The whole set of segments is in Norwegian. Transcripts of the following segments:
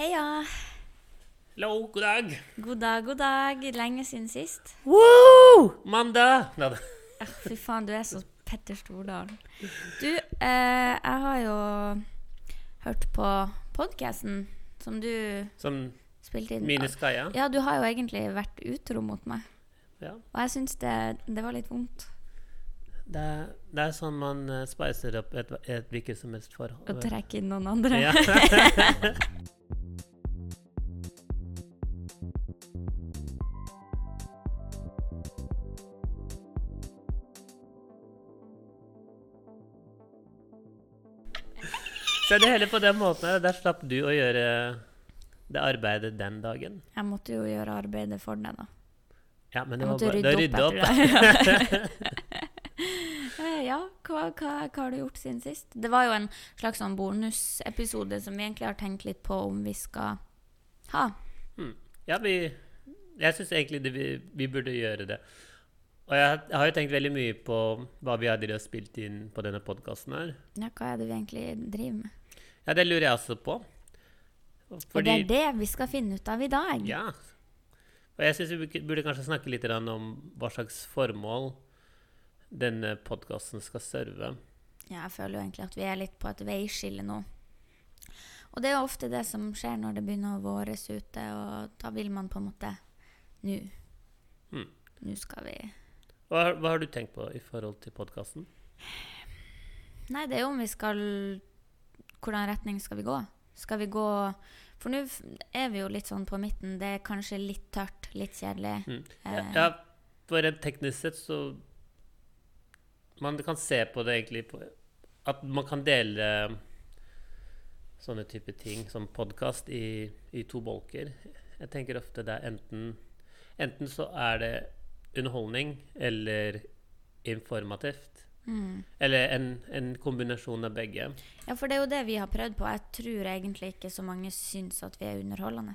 Heia. Hallo, god dag. God dag, god dag. Lenge siden sist. Woo! Mandag! Nei, Fy faen, du er så Petter Stordalen. Du, eh, jeg har jo hørt på podkasten som du Som spilte inn. Mine Kaja. Ja, du har jo egentlig vært utro mot meg. Ja. Og jeg syns det, det var litt vondt. Det, det er sånn man uh, spicer opp et, et hvilket som helst forhold. Å trekke inn noen andre. Ja. Så det hele på den måten her, der slapp du å gjøre det arbeidet den dagen. Jeg måtte jo gjøre arbeidet for deg, da. Ja, men det Jeg var bare rydde opp, rydde opp. etter deg. Eh, ja, hva, hva, hva har du gjort siden sist? Det var jo en slags sånn bonusepisode som vi egentlig har tenkt litt på om vi skal ha. Ja, vi Jeg syns egentlig det, vi, vi burde gjøre det. Og jeg, jeg har jo tenkt veldig mye på hva vi har spilt inn på denne podkasten her. Ja, hva er det vi egentlig driver med? Ja, det lurer jeg også på. Og det er det vi skal finne ut av i dag. Ja. Og jeg syns vi burde- kanskje snakke litt om hva slags formål denne podkasten skal serve. Ja, jeg føler jo egentlig at vi er litt på et veiskille nå. Og det er jo ofte det som skjer når det begynner å våres ute, og da vil man på en måte Nå. Mm. Nå skal vi Hva, hva har du tenkt på i forhold til podkasten? Nei, det er jo om vi skal Hvordan retning skal vi gå? Skal vi gå For nå er vi jo litt sånn på midten. Det er kanskje litt tørt, litt kjedelig. Mm. Ja, Eh, ja, for rent teknisk sett så Man kan se på det egentlig på At man kan dele sånne type ting som podkast i, i to bolker. Jeg tenker ofte det er enten Enten så er det underholdning eller informativt. Mm. Eller en, en kombinasjon av begge. Ja, for det er jo det vi har prøvd på. Jeg tror egentlig ikke så mange syns at vi er underholdende.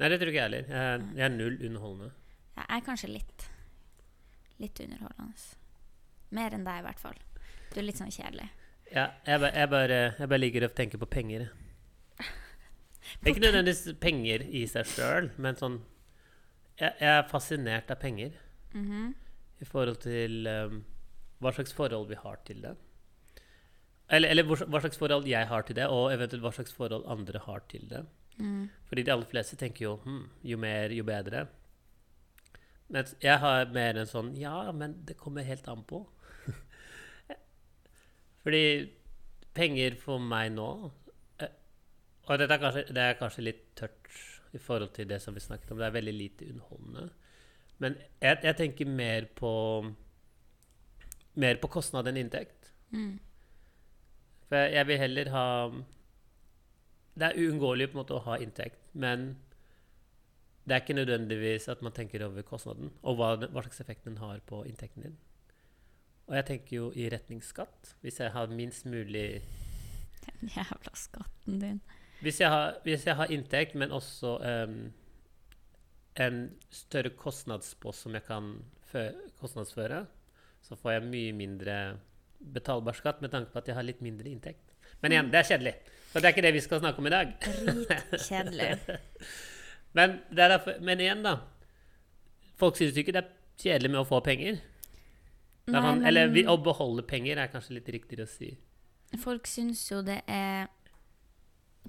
Nei, det tror ikke jeg heller. Jeg, jeg er null underholdende. Jeg er kanskje litt Litt underholdende. Mer enn deg, i hvert fall. Du er litt sånn kjedelig. Ja, jeg, bare, jeg, bare, jeg bare liker å tenke på penger. Ikke nødvendigvis penger i seg sjøl, men sånn jeg, jeg er fascinert av penger Mhm. i forhold til um, hva slags forhold vi har til det. Eller, eller hva slags forhold jeg har til det, og eventuelt hva slags forhold andre har til det. Mm. Fordi de aller fleste tenker jo hm, jo mer, jo bedre. Men jeg har mer en sånn Ja, men det kommer helt an på. Fordi penger for meg nå eh, Og dette er kanskje, det er kanskje litt tørt i forhold til det som vi snakket om. Det er veldig lite underholdende. Men jeg, jeg tenker mer på Mer på kostnad enn inntekt. Mm. For jeg, vil heller ha Det er uunngåelig på en måte å ha inntekt, men det er ikke nødvendigvis at man tenker over kostnaden og hva, hva slags effekt den har på inntekten din. Og jeg tenker jo i retning skatt. Hvis jeg har minst mulig Den jævla skatten din. Hvis jeg har, hvis jeg har inntekt, men også um, en større kostnadspost som jeg kan kostnadsføre, så får jeg mye mindre betalbar skatt med tanke på at jeg har litt mindre inntekt. Men igjen, det er kjedelig. Så det er ikke det vi skal snakke om i dag. Dritkjedelig. Men, det er derfor, men igjen, da. Folk synes jo ikke det er kjedelig med å få penger. Er Nei, sånn, eller vi, men å beholde penger er kanskje litt riktigere å si. folk syns jo det er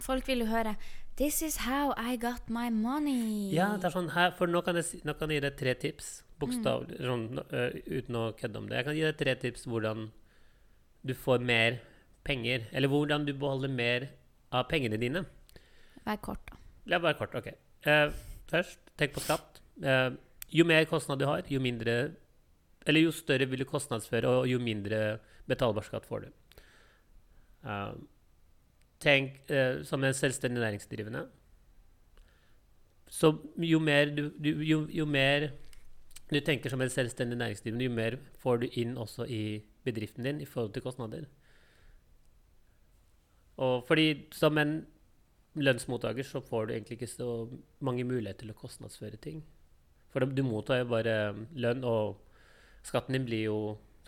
Folk vil jo høre 'This is how I got my money'. Ja, det sånn her, for nå kan jeg, nå kan jeg gi deg tre tips, bokstavelig, sånn, uh, uten å kødde om det. Jeg kan gi deg tre tips hvordan du får mer penger, eller hvordan du beholder mer av pengene dine. Vær kort, da. Ja, vær kort, ok. Uh, først, tenk på skatt. Uh, jo mer kostnad du har, jo mindre Eller jo større vil du kostnadsføre, og jo mindre betalbar skatt får du. Tenk som en selvstendig næringsdrivende. Så jo mer du, du jo, jo mer du tenker som en selvstendig næringsdrivende, jo mer får du inn også i bedriften din i forhold til kostnader. Og fordi som en lønnsmottaker så får du egentlig ikke så mange muligheter til å kostnadsføre ting. For du mottar jo bare lønn, og skatten din blir jo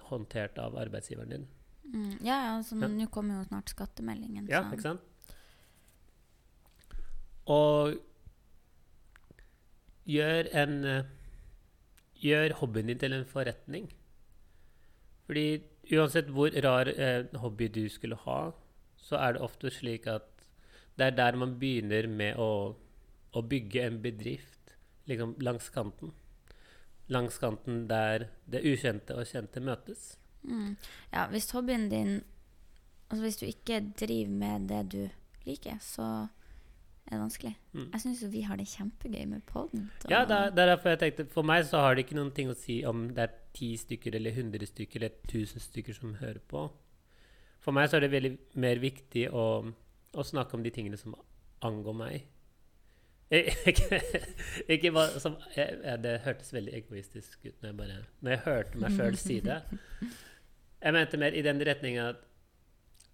håndtert av arbeidsgiveren din. Mm, ja, så Ja. nå kommer jo snart skattemeldingen. Ja, så- ikke sant? Og gjør en eh, Gjør hobbyen din til en forretning. Fordi uansett hvor rar eh, hobby du skulle ha, så er det ofte slik at det er der man begynner med å, å bygge en bedrift liksom langs kanten. Langs kanten der det ukjente og kjente møtes. Mm. Ja, hvis hobbyen din Altså hvis du ikke driver med det du liker, så er vanskelig. Mm. Jeg syns vi har det kjempegøy med poden. Ja, det er, er derfor jeg tenkte For meg så har det ikke noen ting å si om det er ti stykker eller hundre stykker eller tusen stykker som hører på. For meg så er det veldig mer viktig å, å snakke om de tingene som angår meg. Eh, Ikke, ikke bare som jeg, ja, Det hørtes veldig egoistisk ut når jeg, bare, når jeg hørte meg sjøl si det. Jeg mente mer i den retninga at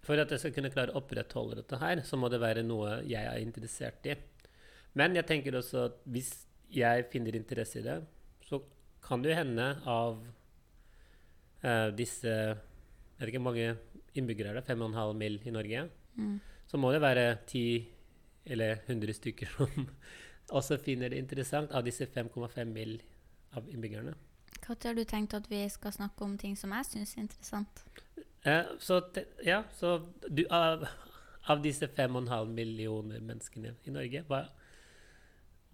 for at jeg skal kunne klare å opprettholde dette her, så må det være noe jeg er interessert i. Men jeg tenker også at hvis jeg finner interesse i det, så kan det jo hende av uh, disse Jeg vet ikke hvor mange innbyggere er det? 5,5 mill. i Norge? Mm. Så må det være 10 eller 100 stykker som også finner det interessant av disse 5,5 mill. av innbyggerne. Når har du tenkt at vi skal snakke om ting som jeg syns er interessant? Eh, så te, ja, så du, av, av disse 5,5 millioner menneskene i Norge, hva,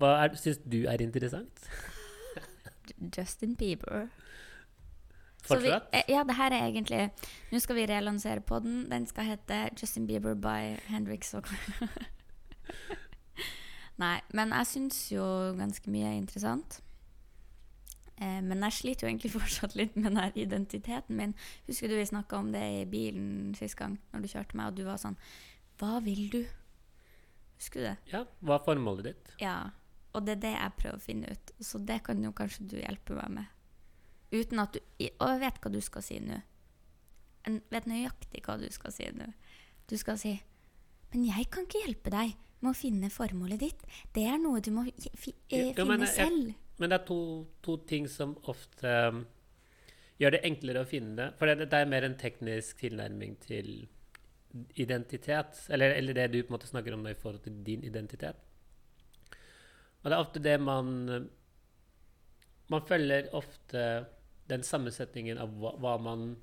hva syns du er interessant? Justin Bieber. Fortsatt? Vi, eh, ja, det her er egentlig Nå skal vi relansere podden. Den skal hete Justin Bieber by Hendrix og Nei, men jeg syns jo ganske mye er interessant. Eh, men jeg sliter jo egentlig fortsatt litt med den identiteten min. Husker du vi snakka om det i bilen sist gang, når du kjørte meg, og du var sånn Hva vil du? Husker du det? Ja, hva er formålet ditt? Ja. Og det er det jeg prøver å finne ut. Så det kan jo kanskje du hjelpe meg med. Uten at du Og jeg vet hva du skal si nå. Jeg vet nøyaktig hva du skal si nå. Du skal si Men jeg kan ikke hjelpe deg med å finne formålet ditt. Det er noe du må eh, finne jeg- selv. Men det er to, to ting som ofte um, gjør det enklere å finne det. For det, det er mer en teknisk tilnærming til identitet. Eller, eller det du på en måte snakker om i forhold til din identitet. Og det er ofte det man Man følger ofte den sammensetningen av hva, hva, man,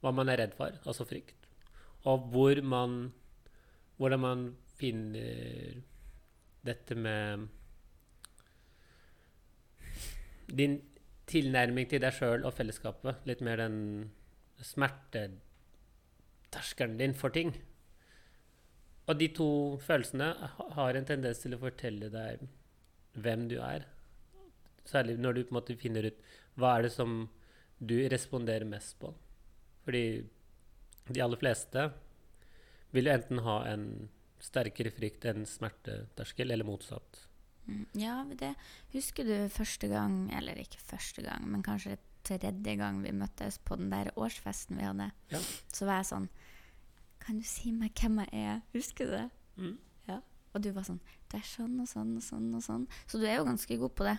hva man er redd for, altså frykt. Og hvor man Hvordan man finner dette med din tilnærming til deg sjøl og fellesskapet. Litt mer den smerteterskelen din for ting. Og de to følelsene har en tendens til å fortelle deg hvem du er. Særlig når du på en måte finner ut hva er det som du responderer mest på. Fordi de aller fleste vil enten ha en sterkere frykt enn smerteterskel, eller motsatt. Mm, Ja, det Husker du første gang, eller ikke første gang, men kanskje tredje gang vi møttes på den der årsfesten vi hadde? Ja. Så var jeg sånn Kan du si meg hvem jeg er? Husker du det? Mm. Ja. Og du var sånn Det er sånn og sånn og sånn og sånn. Så du er jo ganske god på det.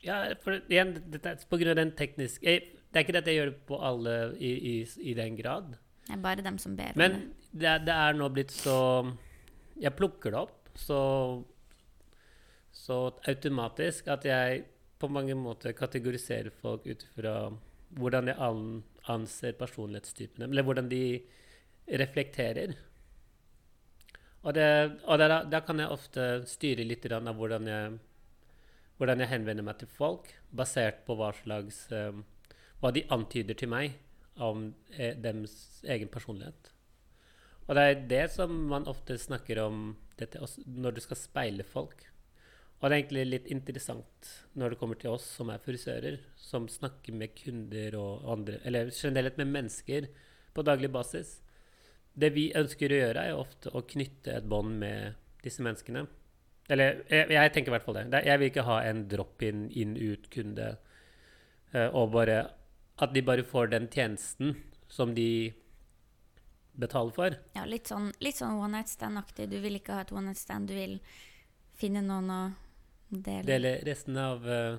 Ja, for igjen, dette er på grunn av den tekniske jeg, Det er ikke det at jeg gjør det på alle i, i, i den grad. Det er bare dem som ber om det. Men det, det er nå blitt så Jeg plukker det opp så, så automatisk at jeg på mange måter kategoriserer folk ut fra hvordan jeg an, anser personlighetstypene, eller hvordan de reflekterer. Og, det, og da, da kan jeg ofte styre litt av hvordan jeg, hvordan jeg henvender meg til folk, basert på hva slags eh, Hva de antyder til meg om eh, deres egen personlighet. Og det er det som man ofte snakker om dette, når du skal speile folk. Og det er egentlig litt interessant når det kommer til oss som er frisører, som snakker med kunder og andre, eller generelt med mennesker på daglig basis. Det vi ønsker å gjøre, er ofte å knytte et bånd med disse menneskene. Eller jeg, jeg tenker i hvert fall det. Jeg vil ikke ha en drop-in, inn-ut-kunde, eh, og bare at de bare får den tjenesten som de betaler for. Ja, litt sånn, sånn one night stand-aktig. Du vil ikke ha et one night stand, du vil finne noen å dele, Dele resten av uh,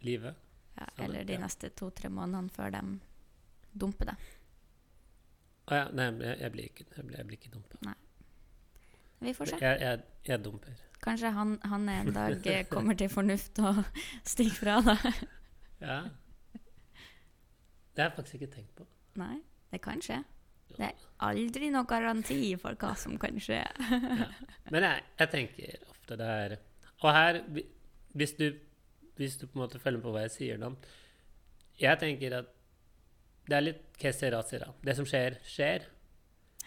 livet. ja, sammen, Eller de ja. neste to-tre månedene før de dumper deg. Å ja, nei, jeg, jeg blir ikke, jeg blir, jeg blir ikke dumpa. Vi får se. Jeg, jeg, dumper. Kanskje han, han en dag eh, kommer til fornuft og stikker fra deg. Ja. Det har jeg faktisk ikke tenkt på. Nei, det kan skje. Det er aldri noen garanti for hva som kan skje. Men jeg, jeg tenker ofte det er Og her, hvis du, hvis du på en måte følger med på hva jeg sier nå Jeg tenker at det er litt que sera, sera. Det som skjer, skjer.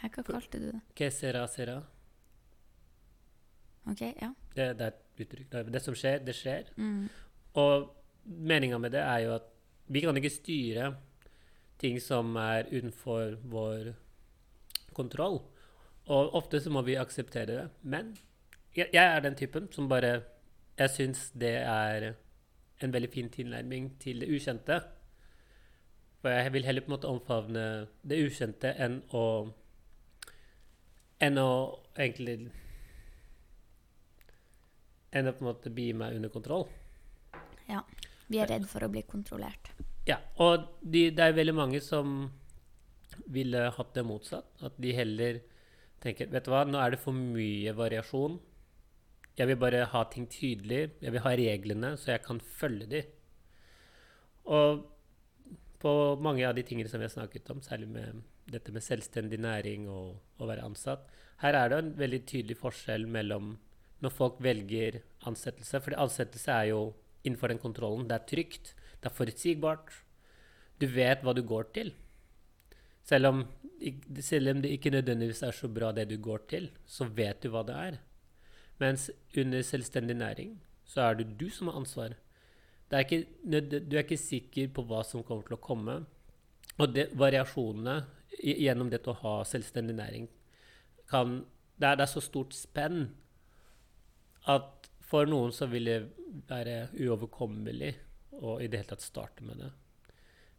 Her, hva kalte du det? Que sera, sera. OK, ja. Det, det er et uttrykk. Det, det som skjer, det skjer. Mm. Og meninga med det er jo at vi kan ikke styre ting som er utenfor vår kontroll. Og ofte så må vi akseptere det. Men jeg, jeg er den typen som bare Jeg syns det er en veldig fin tilnærming til det ukjente. For jeg vil heller på en måte omfavne det ukjente enn å Enn å egentlig Enn å på en måte bli meg under kontroll. ja. Vi er redd for å bli kontrollert. Ja, og de, det er veldig mange som ville hatt det motsatt. At de heller tenker Vet du hva, nå er det for mye variasjon. Jeg vil bare ha ting tydelig. Jeg vil ha reglene, så jeg kan følge de. Og på mange av de tingene som vi har snakket om, særlig med dette med selvstendig næring og å være ansatt, her er det en veldig tydelig forskjell mellom når folk velger ansettelse. For ansettelse er jo innenfor den kontrollen. Det er trygt, det er forutsigbart. Du vet hva du går til. Selv om, selv om det ikke nødvendigvis er så bra det du går til, så vet du hva det er. Mens under selvstendig næring så er det du som har ansvar. Er ikke, du er ikke sikker på hva som kommer til å komme. Og det, variasjonene gjennom det å ha selvstendig næring kan det er, det er så stort spenn at for noen så vil det være uoverkommelig å i det hele tatt starte med det.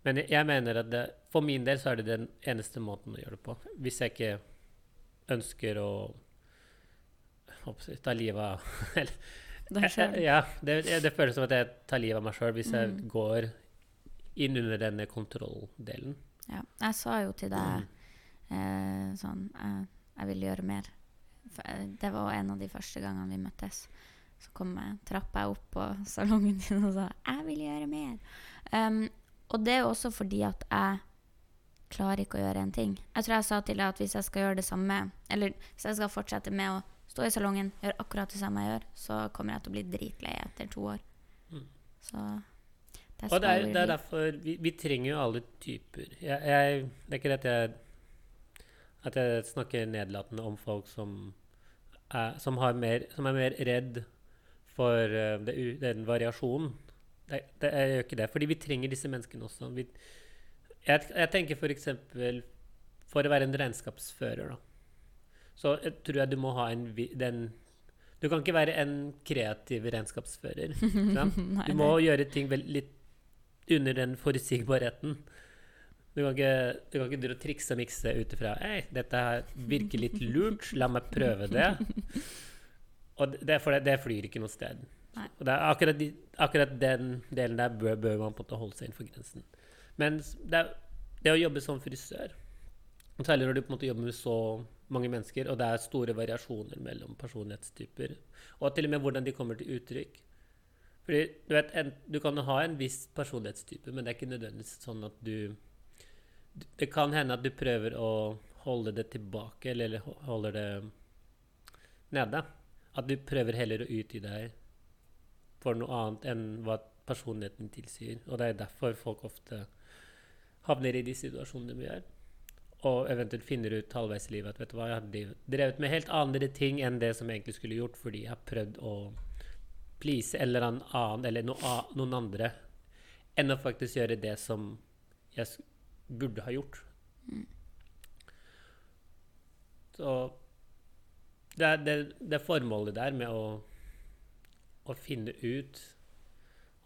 Men jeg, jeg mener at det, for min del så er det den eneste måten å gjøre det på. Hvis jeg ikke ønsker å jeg, ta livet av Deg sjøl? Ja, det, det føles som at jeg tar livet av meg sjøl hvis jeg Mm. går inn under denne kontrolldelen. Ja. Jeg sa jo til deg eh, sånn jeg, Jeg vil gjøre mer. Eh, det var en av de første gangene vi møttes. Så kom jeg, trappa jeg opp på salongen din og sa 'Jeg vil gjøre mer'. Um, og det er også fordi at jeg klarer ikke å gjøre en ting. Jeg tror jeg sa til deg at hvis jeg skal gjøre det samme, eller hvis jeg skal fortsette med å stå i salongen, gjøre akkurat det samme jeg gjør, så kommer jeg til å bli dritlei etter to år. Mm. Så that's Og det er, det er derfor vi, vi trenger jo alle typer. Jeg, jeg, det er ikke det at jeg, at jeg snakker nedlatende om folk som er, som, har mer, som er mer redd for eh, det, den variasjonen. Det, det, jeg gjør ikke det. Fordi vi trenger disse menneskene også. Vi, jeg, jeg tenker f.eks. For, for å være en regnskapsfører, da. Så jeg tror jeg du må ha en den Du kan ikke være en kreativ regnskapsfører. Nei, Du må gjøre ting litt under den forutsigbarheten. Du kan ikke, du kan ikke trikse og mikse ut ifra Hei, dette virker litt lurt, la meg prøve det. Og det, det, det flyr ikke noe sted. Nei. Og det akkurat, de, akkurat den delen der bør, bør man på en måte holde seg innenfor grensen. Men det, det å jobbe som frisør, særlig når du på en måte jobber med så mange mennesker, og det er store variasjoner mellom personlighetstyper, og til og med hvordan de kommer til uttrykk fordi du vet, en, du kan ha en viss personlighetstype, men det er ikke nødvendigvis sånn at du Det kan hende at du prøver å holde det tilbake, eller, eller holder det nede. At du prøver heller å utgi deg for noe annet enn hva personligheten tilsier. Og det er derfor folk ofte havner i de situasjonene vi er. Og eventuelt finner ut halvveis i livet at vet du hva, jeg hadde drevet med helt andre ting enn det som jeg egentlig skulle gjort, fordi jeg har prøvd å please eller annen, eller noen andre, enn å faktisk gjøre det som jeg burde ha gjort. Så det er det, det formålet der med å, å finne ut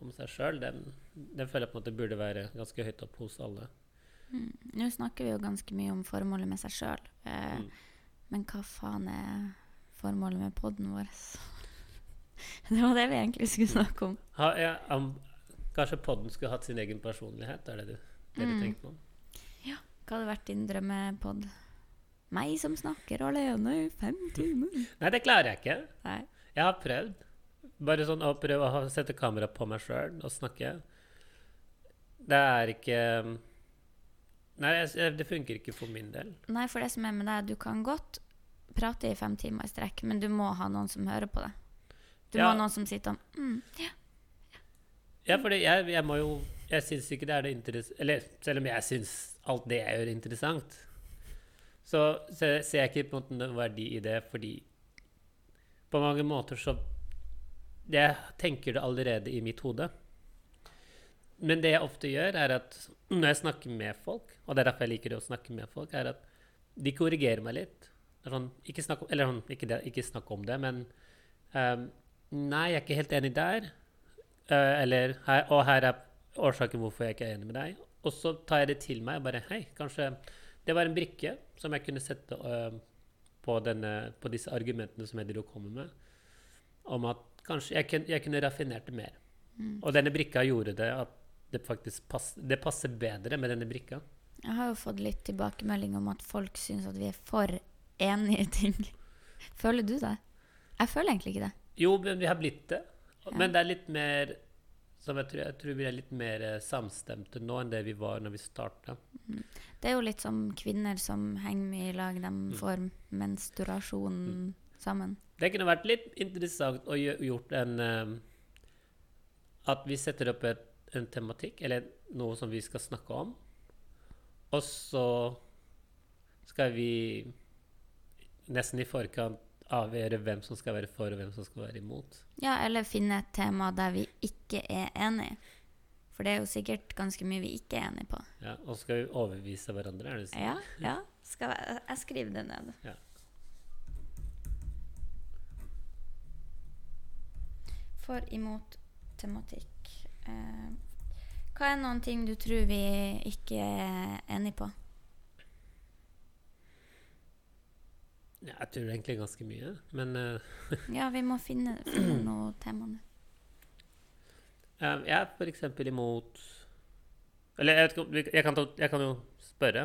om seg sjøl, den, den føler jeg på en måte burde være ganske høyt opp hos alle. Mm. Nå snakker vi jo ganske mye om formålet med seg sjøl. Eh, Mm. Men hva faen er formålet med poden vår? det var det vi egentlig skulle snakke om. Ha, ja, um, kanskje podden skulle hatt sin egen personlighet? Er det det, det du Mm. tenkte på? Hva hadde vært din drømmepod? Meg som snakker alene i fem timer. Nei, det klarer jeg ikke. Nei. Jeg har prøvd. Bare sånn å prøve å sette kamera på meg sjøl og snakke. Det er ikke Nei, jeg, det funker ikke for min del. Nei, for det som er med deg, du kan godt prate i fem timer i strekk, men du må ha noen som hører på det. Du må ha noen som sitter sånn mm, ja. Ja, for jeg, jeg må jo Jeg syns ikke det er det interess... Eller selv om jeg syns alt det jeg gjør, er interessant, så ser ser jeg ikke på en måte noen verdi i det, fordi på mange måter så Jeg tenker det allerede i mitt hode. Men det jeg ofte gjør, er at når jeg snakker med folk, og det er derfor jeg liker å snakke med folk, er at de korrigerer meg litt. Sånn, ikke, snakk om, eller sånn, ikke, det, ikke snakk om det, men um, Nei, jeg er ikke helt enig der. Uh, eller her, Og her er årsaken hvorfor jeg ikke er enig med deg. Og så tar jeg det til meg bare Hei, kanskje det var en brikke som jeg kunne sette uh, på, denne, på disse argumentene som jeg driver og kommer med, om at kanskje jeg, jeg kunne raffinert det mer. Og denne brikka gjorde det at det faktisk pass, det passer bedre med denne brikka. Jeg har jo fått litt tilbakemelding om at folk syns at vi er for enige i ting. Føler du det? Jeg føler egentlig ikke det. Jo, men vi har blitt det. Ja. Men det er litt mer som jeg tror, jeg tror vi er litt mer eh, samstemte nå enn det vi var når vi starta. Det er jo litt som kvinner som henger mye i lag. De får menstruasjon sammen. Det kunne vært litt interessant å gjøre, gjort en uh, At vi setter opp et, en tematikk, eller noe som vi skal snakke om, og så skal vi nesten i forkant avgjøre hvem som skal være for, og hvem som skal være imot. Ja, eller finne et tema der vi ikke er enige. For det er jo sikkert ganske mye vi ikke er enige på. Ja, og så skal vi overbevise hverandre, er det sånn? Ja, ja. Skal jeg, jeg skriver det ned. Ja. For imot tematikk. Eh, hva er noen ting du tror vi ikke er enige på? Ja, jeg tror egentlig ganske mye, men uh, Ja, vi må finne, finne noe tema nå. Eh, Jeg er f.eks. imot Eller jeg, vet jeg, kan, jeg kan jo spørre.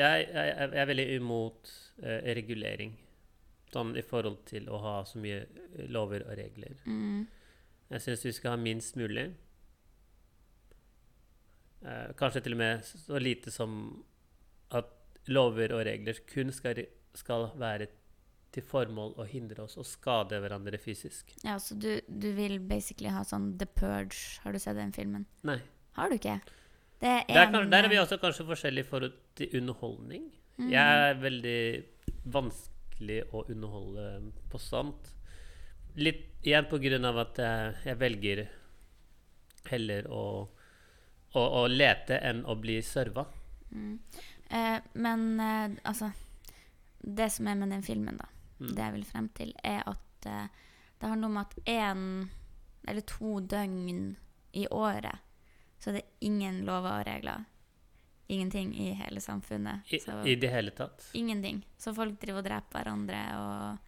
Jeg, jeg, er veldig imot uh, regulering. Sånn i forhold til å ha så mye lover og regler. Mm. Jeg syns vi skal ha minst mulig. Eh, kanskje til og med så lite som at lover og regler kun skal, skal være til formål å hindre oss å skade hverandre fysisk. Ja, så du, du vil basically ha sånn The Purge. Har du sett den filmen? Nei. Har du ikke? Det er Der, kan, der er vi også kanskje forskjellige i forhold til underholdning. Mm. Jeg er veldig vanskelig å underholde på sånt. Litt igjen på grunn av at jeg, jeg velger heller å, å, å lete enn å bli serva. Mm. Eh, men eh, altså Det som er med den filmen, da, Mm. det jeg vil frem til, er at eh, det handler om at én eller to døgn i året så det er det ingen lover og regler. Ingenting i hele samfunnet. I, Så, I det hele tatt. ingenting. Så folk driver og dreper hverandre, og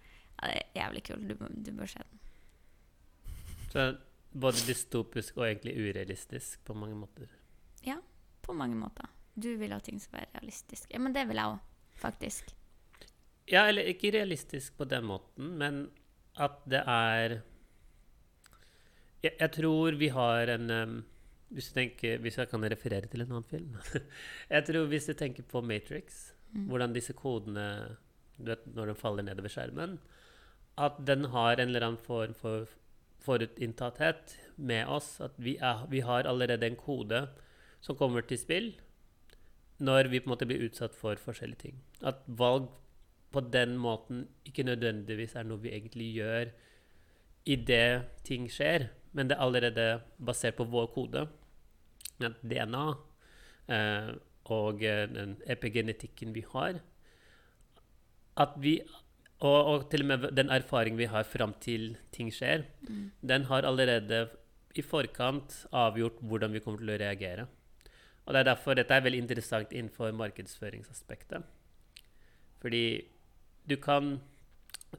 ja, det er jævlig kult. Du, du bør se den. Så både dystopisk og egentlig urealistisk på mange måter. Ja, På mange måter. Du vil at ting skal være realistisk. Ja, men det vil jeg òg, faktisk. Ja, eller ikke realistisk på den måten, men at det er Jeg, jeg tror vi har en um, hvis, du tenker, hvis jeg kan referere til en annen film Jeg tror Hvis du tenker på Matrix, Mm. hvordan disse kodene du vet, Når de faller nedover skjermen At den har en eller annen form for forutinntatthet med oss. At vi, er, vi har allerede en kode som kommer til spill når vi på en måte blir utsatt for forskjellige ting. At valg på den måten ikke nødvendigvis er noe vi egentlig gjør idet ting skjer, men det er allerede basert på vår kode. DNA eh, og eh, den epigenetikken vi har At vi og, og til og med den erfaring vi har fram til ting skjer, Mm. den har allerede i forkant avgjort hvordan vi kommer til å reagere. Og det er derfor dette er veldig interessant innenfor markedsføringsaspektet. Fordi du kan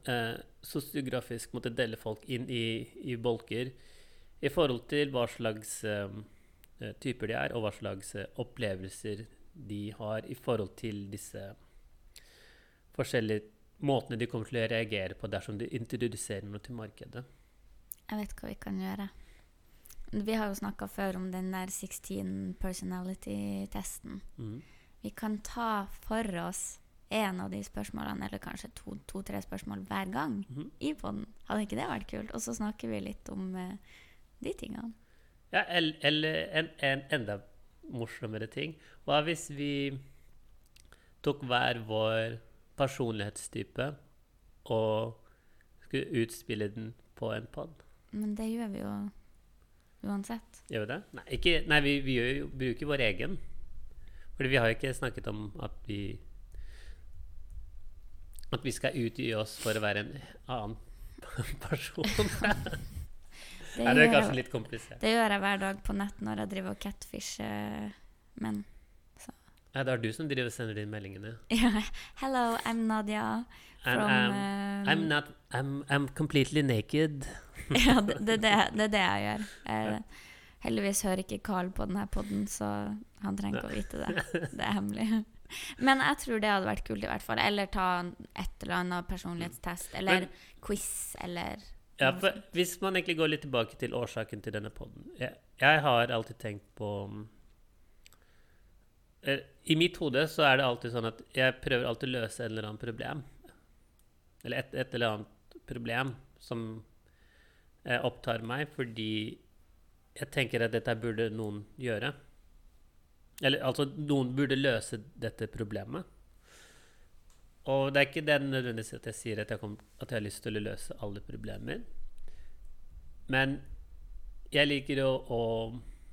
eh, sosiografisk måtte dele folk inn i, i bolker i forhold til hva slags eh, eh, typer de er, og hva slags eh, opplevelser de har i forhold til disse forskjellige måtene de kommer til å reagere på dersom de introduserer noe til markedet. Jeg vet hva vi kan gjøre. Vi har jo snakka før om den der 16 personality-testen. Mm. Vi kan ta for oss en av de spørsmålene, eller kanskje to-tre to, spørsmål hver gang mm. i poden. Hadde ikke det vært kult? Og så snakker vi litt om uh, de tingene. Ja, el- eller en, en enda morsommere ting. Hva hvis vi tok hver vår personlighetstype og skulle utspille den på en pod? Men det gjør vi jo uansett. Gjør vi det? Nei, ikke, nei vi, vi jo, bruker vår egen. Fordi vi har jo ikke snakket om at vi At vi skal utgi oss for å være en annen person. Det, Nei, det er kanskje litt komplisert. det gjør jeg hver dag på nett når jeg driver og catfisher menn. Ja, det er du som driver og sender inn meldingene. Ja. Hello, I'm Nadia from I'm, I'm, I'm not I'm, I'm completely naked. Ja, det, det, det, det er det jeg gjør. Jeg, heldigvis hører ikke Carl på denne poden, så han trenger ikke å vite det. Det er hemmelig. Men jeg tror det hadde vært kult, i hvert fall. Eller ta et eller annet personlighetstest. Eller Men- quiz, eller Ja, for hvis man egentlig går litt tilbake til årsaken til denne podden Jeg, jeg har alltid tenkt på eh, I mitt hode så er det alltid sånn at jeg prøver alltid å løse et eller annet problem. Eller et, et eller annet problem som eh, opptar meg, fordi jeg tenker at dette burde noen gjøre. Eller altså, noen burde løse dette problemet. Og det er ikke det nødvendigvis at jeg sier at jeg, kom, at jeg har lyst til å løse alle problemer. Men jeg liker å, å,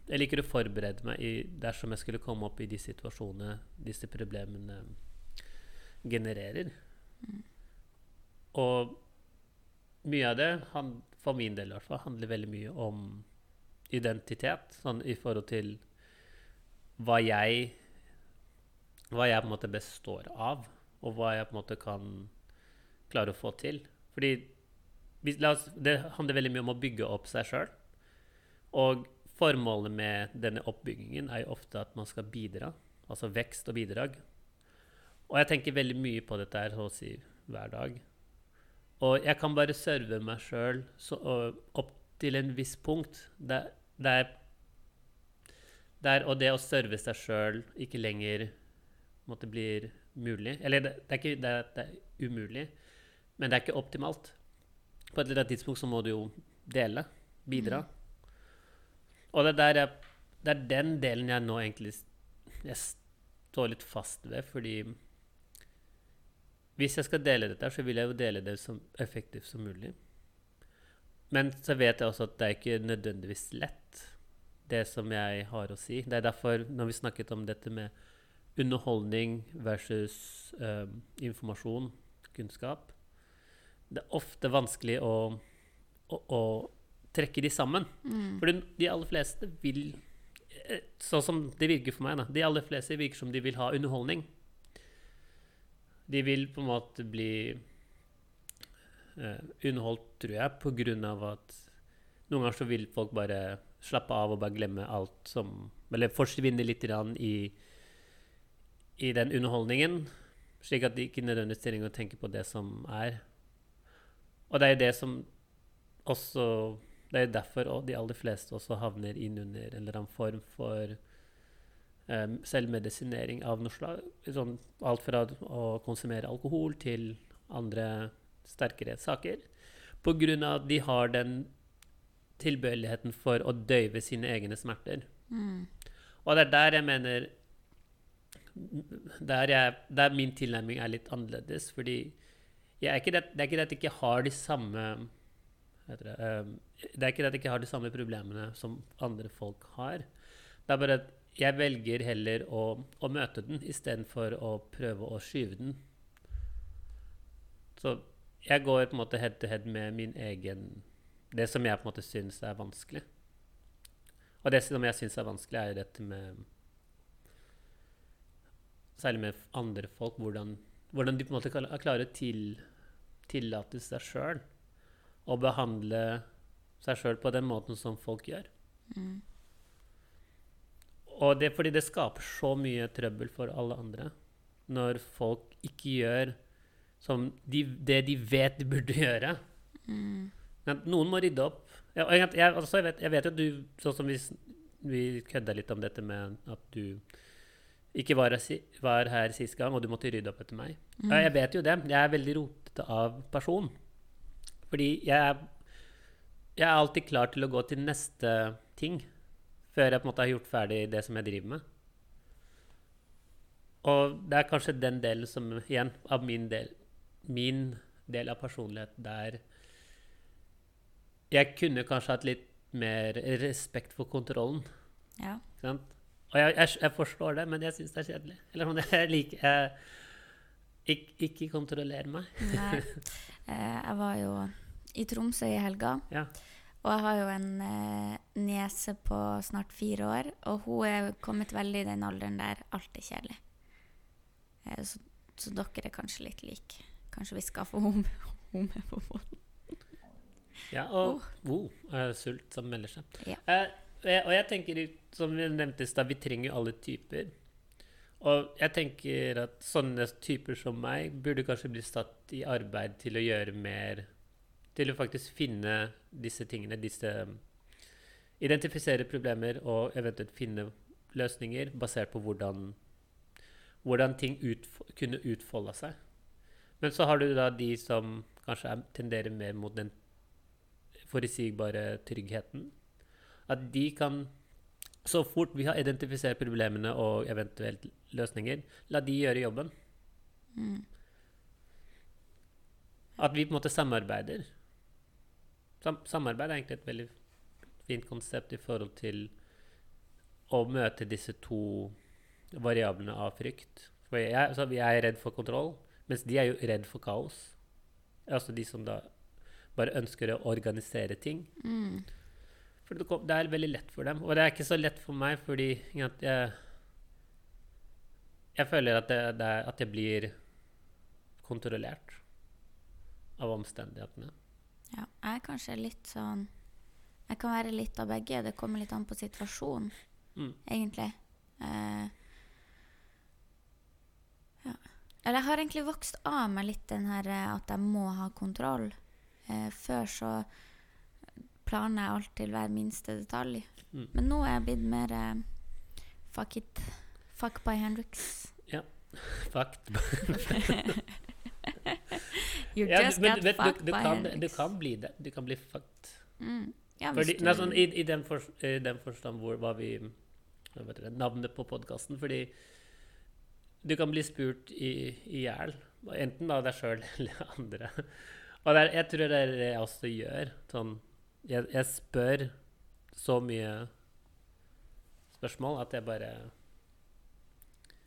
jeg liker å forberede meg i, dersom jeg skulle komme opp i de situasjonene disse problemene genererer. Og mye av det, han, for min del i hvert fall, handler veldig mye om identitet. Sånn i forhold til hva jeg Hva jeg på en måte består av, og hva jeg på en måte kan klare å få til. Fordi det handler veldig mye om å bygge opp seg sjøl. Og formålet med denne oppbyggingen er jo ofte at man skal bidra. Altså vekst og bidrag. Og jeg tenker veldig mye på dette her så å si hver dag. Og jeg kan bare serve meg sjøl opp til en viss punkt. Der, der, der Og det å serve seg sjøl ikke lenger måtte blir mulig. Eller det, det, er ikke det, det er umulig, men det er ikke optimalt. På et eller annet tidspunkt så må du jo dele, bidra. Og det, der jeg, det er den delen jeg nå egentlig jeg står litt fast ved, fordi hvis jeg skal dele dette, så vil jeg jo dele det så effektivt som mulig. Men så vet jeg også at det er ikke nødvendigvis lett, det som jeg har å si. Det er derfor, når vi snakket om dette med underholdning versus uh, informasjon, kunnskap Det er ofte vanskelig å, å, å trekke de sammen. Mm. For de aller fleste vil eh, Sånn som det virker for meg, da. De aller fleste virker som de vil ha underholdning. De vil på en måte bli uh, underholdt, tror jeg, på grunn av at noen ganger så vil folk bare slappe av og bare glemme alt som Eller forsvinne litt grann i, i den underholdningen, slik at de ikke nødvendigvis trenger å tenke på det som er. Og det er jo det som også Det er derfor de aller fleste også havner inn under en eller annen form for um, selvmedisinering av noe slag. Sånn, alt fra å konsumere alkohol til andre sterkere saker. Av at de har den tilbøyeligheten for å døyve sine egne smerter. Mm. Og det er der jeg mener der, jeg, der min tilnærming er litt annerledes. Fordi jeg er ikke det, det er ikke det at jeg ikke har de samme heter det, um, det er ikke at jeg ikke har de samme problemene som andre folk har. Det er bare at jeg velger heller å, å møte den istedenfor å prøve å skyve den. Så jeg går på en måte head to head med min egen Det som jeg på en måte syns er vanskelig. Og det som jeg syns er vanskelig, er jo dette med Særlig med andre folk. Hvordan, hvordan de på en måte klarer å til, tillate seg sjøl å behandle seg sjøl på den måten som folk gjør. Mm. Og det er fordi det skaper så mye trøbbel for alle andre når folk ikke gjør som de, det de vet de burde gjøre. Mm. Men noen må rydde opp. Jeg, jeg, altså, jeg, vet, jeg vet jo du Sånn som vi, vi kødda litt om dette med at du ikke var var her sist gang, og du måtte rydde opp etter meg. Mm. Ja, jeg vet jo det. Jeg er veldig rotete av person. Fordi jeg er, jeg er alltid klar til å gå til neste ting før jeg på en måte har gjort ferdig det som jeg driver med. Og det er kanskje den delen som igjen av min del min del av personlighet der jeg kunne kanskje hatt litt mer respekt for kontrollen. Ja. Og jeg, jeg, jeg forstår det, men jeg syns det er kjedelig. Eller sånn, jeg liker jeg, ikke, ikke kontroller meg. Nei. Eh, jeg var jo i Tromsø i helga, Ja. og jeg har jo en eh, niese på snart fire år, og hun er kommet veldig i den alderen der alt er kjedelig. Eh, så, så dere er kanskje litt like. Kanskje vi skal få henne med på båten. ja og oh, eh, sult som melder seg. Ja. Eh, og jeg tenker, som vi nevnte i stad, vi trenger jo alle typer. Og jeg tenker at sånne typer som meg burde kanskje bli satt i arbeid til å gjøre mer Til å faktisk finne disse tingene, disse Identifisere problemer og eventuelt finne løsninger basert på hvordan, hvordan ting ut, kunne utfolde seg. Men så har du da de som kanskje er, tenderer mer mot den forutsigbare tryggheten. At de kan Så fort vi har identifisert problemene og eventuelt løsninger, la de gjøre jobben. Mm. At vi på en måte samarbeider. Sam samarbeid er egentlig et veldig fint konsept i forhold til å møte disse to variablene av frykt. For jeg, altså, jeg er redd for kontroll, mens de er jo redd for kaos. Altså de som da bare ønsker å organisere ting. Mm. For det, er veldig lett for dem. Og det er ikke så lett for meg, fordi jeg Jeg føler at, det, det er, at jeg blir kontrollert av omstendighetene. Ja, jeg er kanskje litt sånn Jeg kan være litt av begge. Det kommer litt an på situasjonen, Mm. egentlig. Eh, ja. Eller jeg har egentlig vokst av meg litt den her eh, at jeg må ha kontroll. Eh, før så planer jeg alt til hver minste detalj. Mm. Men nå er jeg blitt mer eh, fuck it. Fuck by Hendrix. Fakt. You Ja, just du, fucked du, by kan, du kan bli det. Du kan bli fucked. Mm. Ja, Fordi, nei, sånn, i, i, den for, I den forstand hvor var vi dere, Navnet på podkasten. Fordi du kan bli spurt i i hjel. Enten av deg sjøl eller andre. Og det er, jeg tror det er det jeg også gjør. Sånn, jeg, jeg spør så mye spørsmål at jeg bare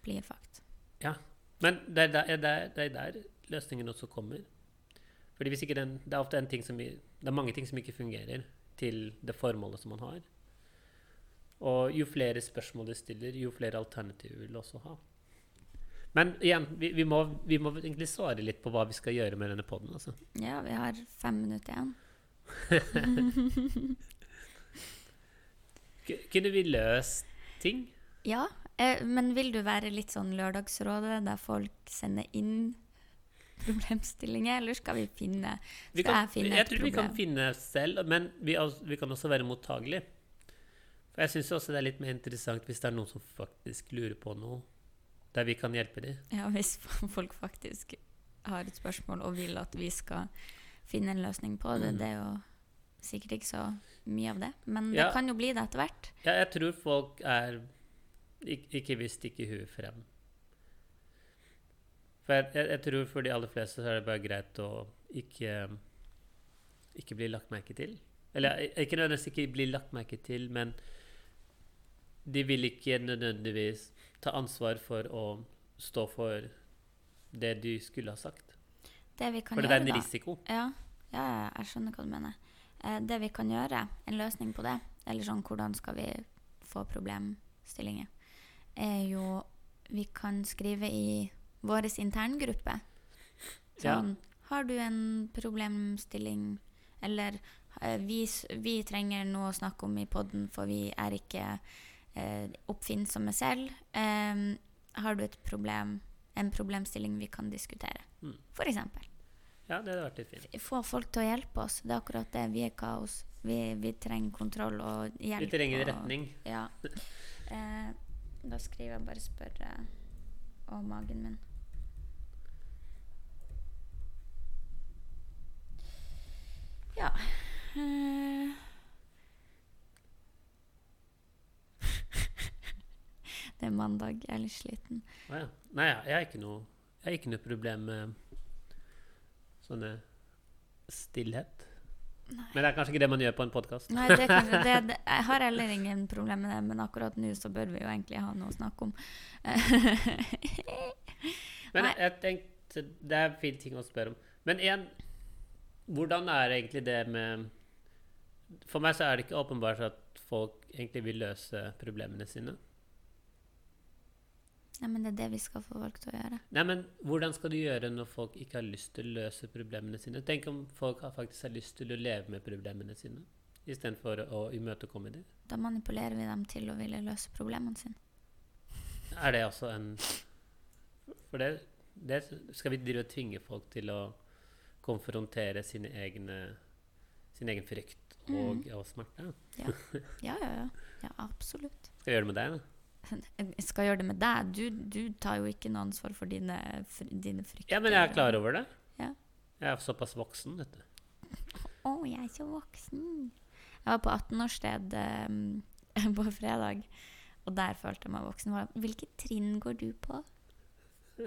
blir fucked. Men det er der, der, er, det er der løsningen også kommer. Fordi hvis ikke den, Det er ofte en ting som, det er mange ting som ikke fungerer til det formålet som man har. Og jo flere spørsmål du stiller, jo flere alternativer vil du også ha. Men igjen, vi, vi, må, vi må egentlig svare litt på hva vi skal gjøre med denne poden. Altså. Ja, vi har fem minutter igjen. Kunne vi løst ting? Ja, eh, men vil du være litt sånn Lørdagsrådet, der folk sender inn problemstillinger, eller skal vi finne Vi kan, jeg finne jeg et tror vi kan finne selv, men vi, vi kan også være mottagelige. For jeg syns også det er litt mer interessant hvis det er noen som faktisk lurer på noe, der vi kan hjelpe dem. Ja, hvis folk faktisk har et spørsmål og vil at vi skal finne en løsning på det. Det er jo sikkert ikke så mye av det, men det kan jo bli det etter hvert. Ja, jeg tror folk er ik ikke vil stikke huet frem. For jeg, jeg, jeg tror for de aller fleste så er det bare greit å ikke ikke bli lagt merke til. Eller ikke nødvendigvis ikke bli lagt merke til, men de vil ikke nødvendigvis ta ansvar for å stå for det de skulle ha sagt. Det vi kan For det er en risiko. Ja, ja, ja, jeg skjønner hva du mener. Eh, det vi kan gjøre, en løsning på det, eller sånn hvordan skal vi få problemstillinger, er jo Vi kan skrive i vår interngruppe. Ja. Sånn Har du en problemstilling, eller eh, vi, vi trenger noe å snakke om i poden, for vi er ikke eh, oppfinnsomme selv. Eh, har du et problem, en problemstilling vi kan diskutere. Mm. For eksempel. Ja, det hadde vært litt fint. Få folk til å hjelpe oss. Det er akkurat det. Vi er kaos. Vi, vi trenger kontroll og hjelp. Vi trenger en og- retning. Ja. Eh, da skriver jeg bare 'spørre' og magen min. Ja. Uh... Det er mandag. Jeg er litt sliten. Ah, ja. Nei, jeg har ikke ikke noe problem med sånne stillhet. Men det er kanskje ikke det man gjør på en podkast. Nei, jeg har heller ingen problem med det, men akkurat nå så bør vi jo egentlig ha noe å snakke om. Men jeg, jeg tenkte Det er en fin ting å spørre om. Men igjen, hvordan er egentlig det med For meg så er det ikke åpenbart at folk egentlig vil løse problemene sine. Nei, men det er det vi skal få folk til å gjøre. Nei, men hvordan skal du gjøre når folk ikke har lyst til å løse problemene sine? Tenk om folk har faktisk har lyst til å leve med problemene sine, istedenfor å imøtekomme dem. Da manipulerer vi dem til å ville løse problemene sine. Er det altså en For det, det skal vi drive og tvinge folk til å konfrontere sine egne sin egen frykt og, Mm. og smerte? Ja, ja, ja. ja absolutt. Skal jeg gjøre det med deg, da? Jeg skal gjøre det med deg. Du, du tar jo ikke noe ansvar for dine, fr dine frykter. Ja, men jeg er klar over det. Ja. Jeg er såpass voksen, vet du. Å, jeg er så voksen. Jeg var på 18-årssted um, på fredag, og der følte jeg meg voksen. Hvilket trinn går du på?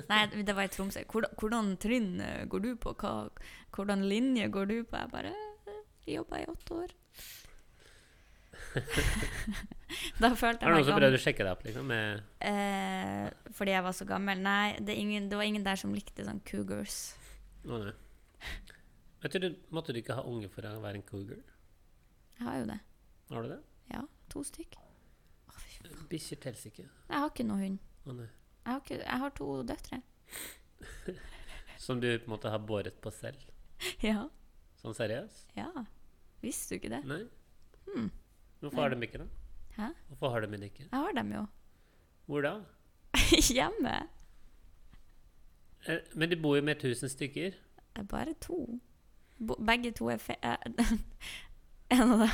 Nei, det var i Tromsø. Hvordan, hvordan trinn eh, går du på? Hva, hvordan linje går du på? Jeg bare eh, jobba i åtte år. da følte Er det jeg noen som gammel. prøvde å sjekke deg opp, liksom? Eh, fordi jeg var så gammel. Nei, det, ingen, det var ingen der som likte sånn cougars. Å, nei. Vet du, måtte du ikke ha unge for å være en cougar? Jeg har jo det. Har du det? Ja, to stykk. Bikkjer teller ikke. Jeg har ikke noe hund. Å, nei. Jeg har, ikke, jeg har to døtre. Som du på en måte har båret på selv? Ja. Sånn seriøst? ja. Visste du ikke det? Nei? Hmm. Hvorfor har de ikke det? Hæ? Hvorfor har de det ikke? Jeg har dem jo. Hvor da? Hjemme. Eh, Men de bor jo med 1000 stykker. Er bare to. Bo, begge to er fe... eh, En av dem.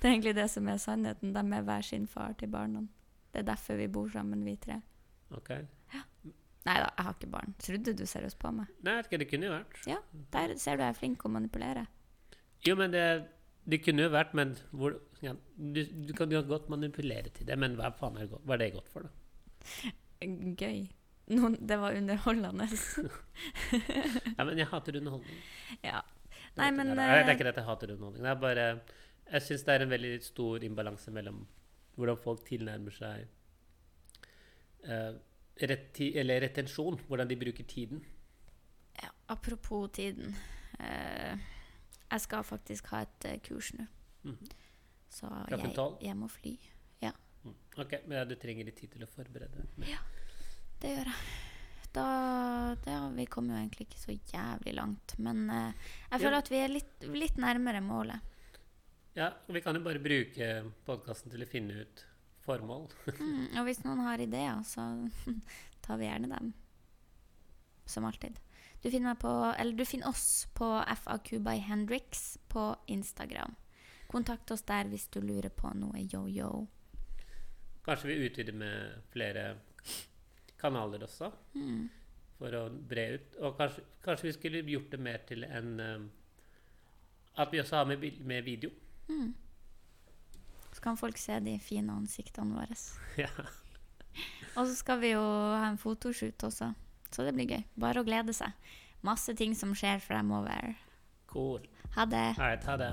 Det er egentlig det som er sannheten. De er hver sin far til barna. Det er derfor vi bor sammen, vi tre. Ok. Nei da, jeg har ikke barn. Trodde du seriøst på meg? Nei, jeg vet ikke, det kunne jo vært. Ja, der ser du jeg er flink å manipulere. Jo, men det, det kunne jo vært, men hvor, ja, du, du kan jo godt manipulere til det, men hva faen er det, hva er det godt for, da? Gøy. No, det var underholdende. Ja, men jeg hater underholdning. ja. Det Nei, men det, er, det eh, er ikke det at jeg hater underholdning. Det er bare Jeg syns det er en veldig stor imbalanse mellom hvordan folk tilnærmer seg reti, eller retensjon. Hvordan de bruker tiden. ja, Apropos tiden. eh, jeg skal faktisk ha et eh, kurs nå. Mm. Så jeg, jeg må fly. Mm. Ok, men ja, du trenger litt tid til å forberede deg. Det gjør jeg. Da, da Vi kom jo egentlig ikke så jævlig langt. Men eh, jeg Ja. føler at vi er litt, litt nærmere målet. Ja, og vi kan jo bare bruke podkasten til å finne ut formål. Mm, og hvis noen har ideer, så tar vi gjerne dem. Som alltid. Du finner, meg på, eller du finner oss på FAQ by Hendrix på Instagram. Kontakt oss der hvis du lurer på noe yo-yo. Kanskje vi utvider med flere kanaler også, Mm. for å bre ut. Og kanskje, kanskje vi skulle gjort det mer til en um, At vi også har med, med video. Mm. Kan folk se de fine ansiktene våre. Ja. Og så skal vi jo ha en fotoshoot også. Så det blir gøy. Bare å glede seg. Masse ting som skjer fremover. Cool. Ha det. Right, ha det.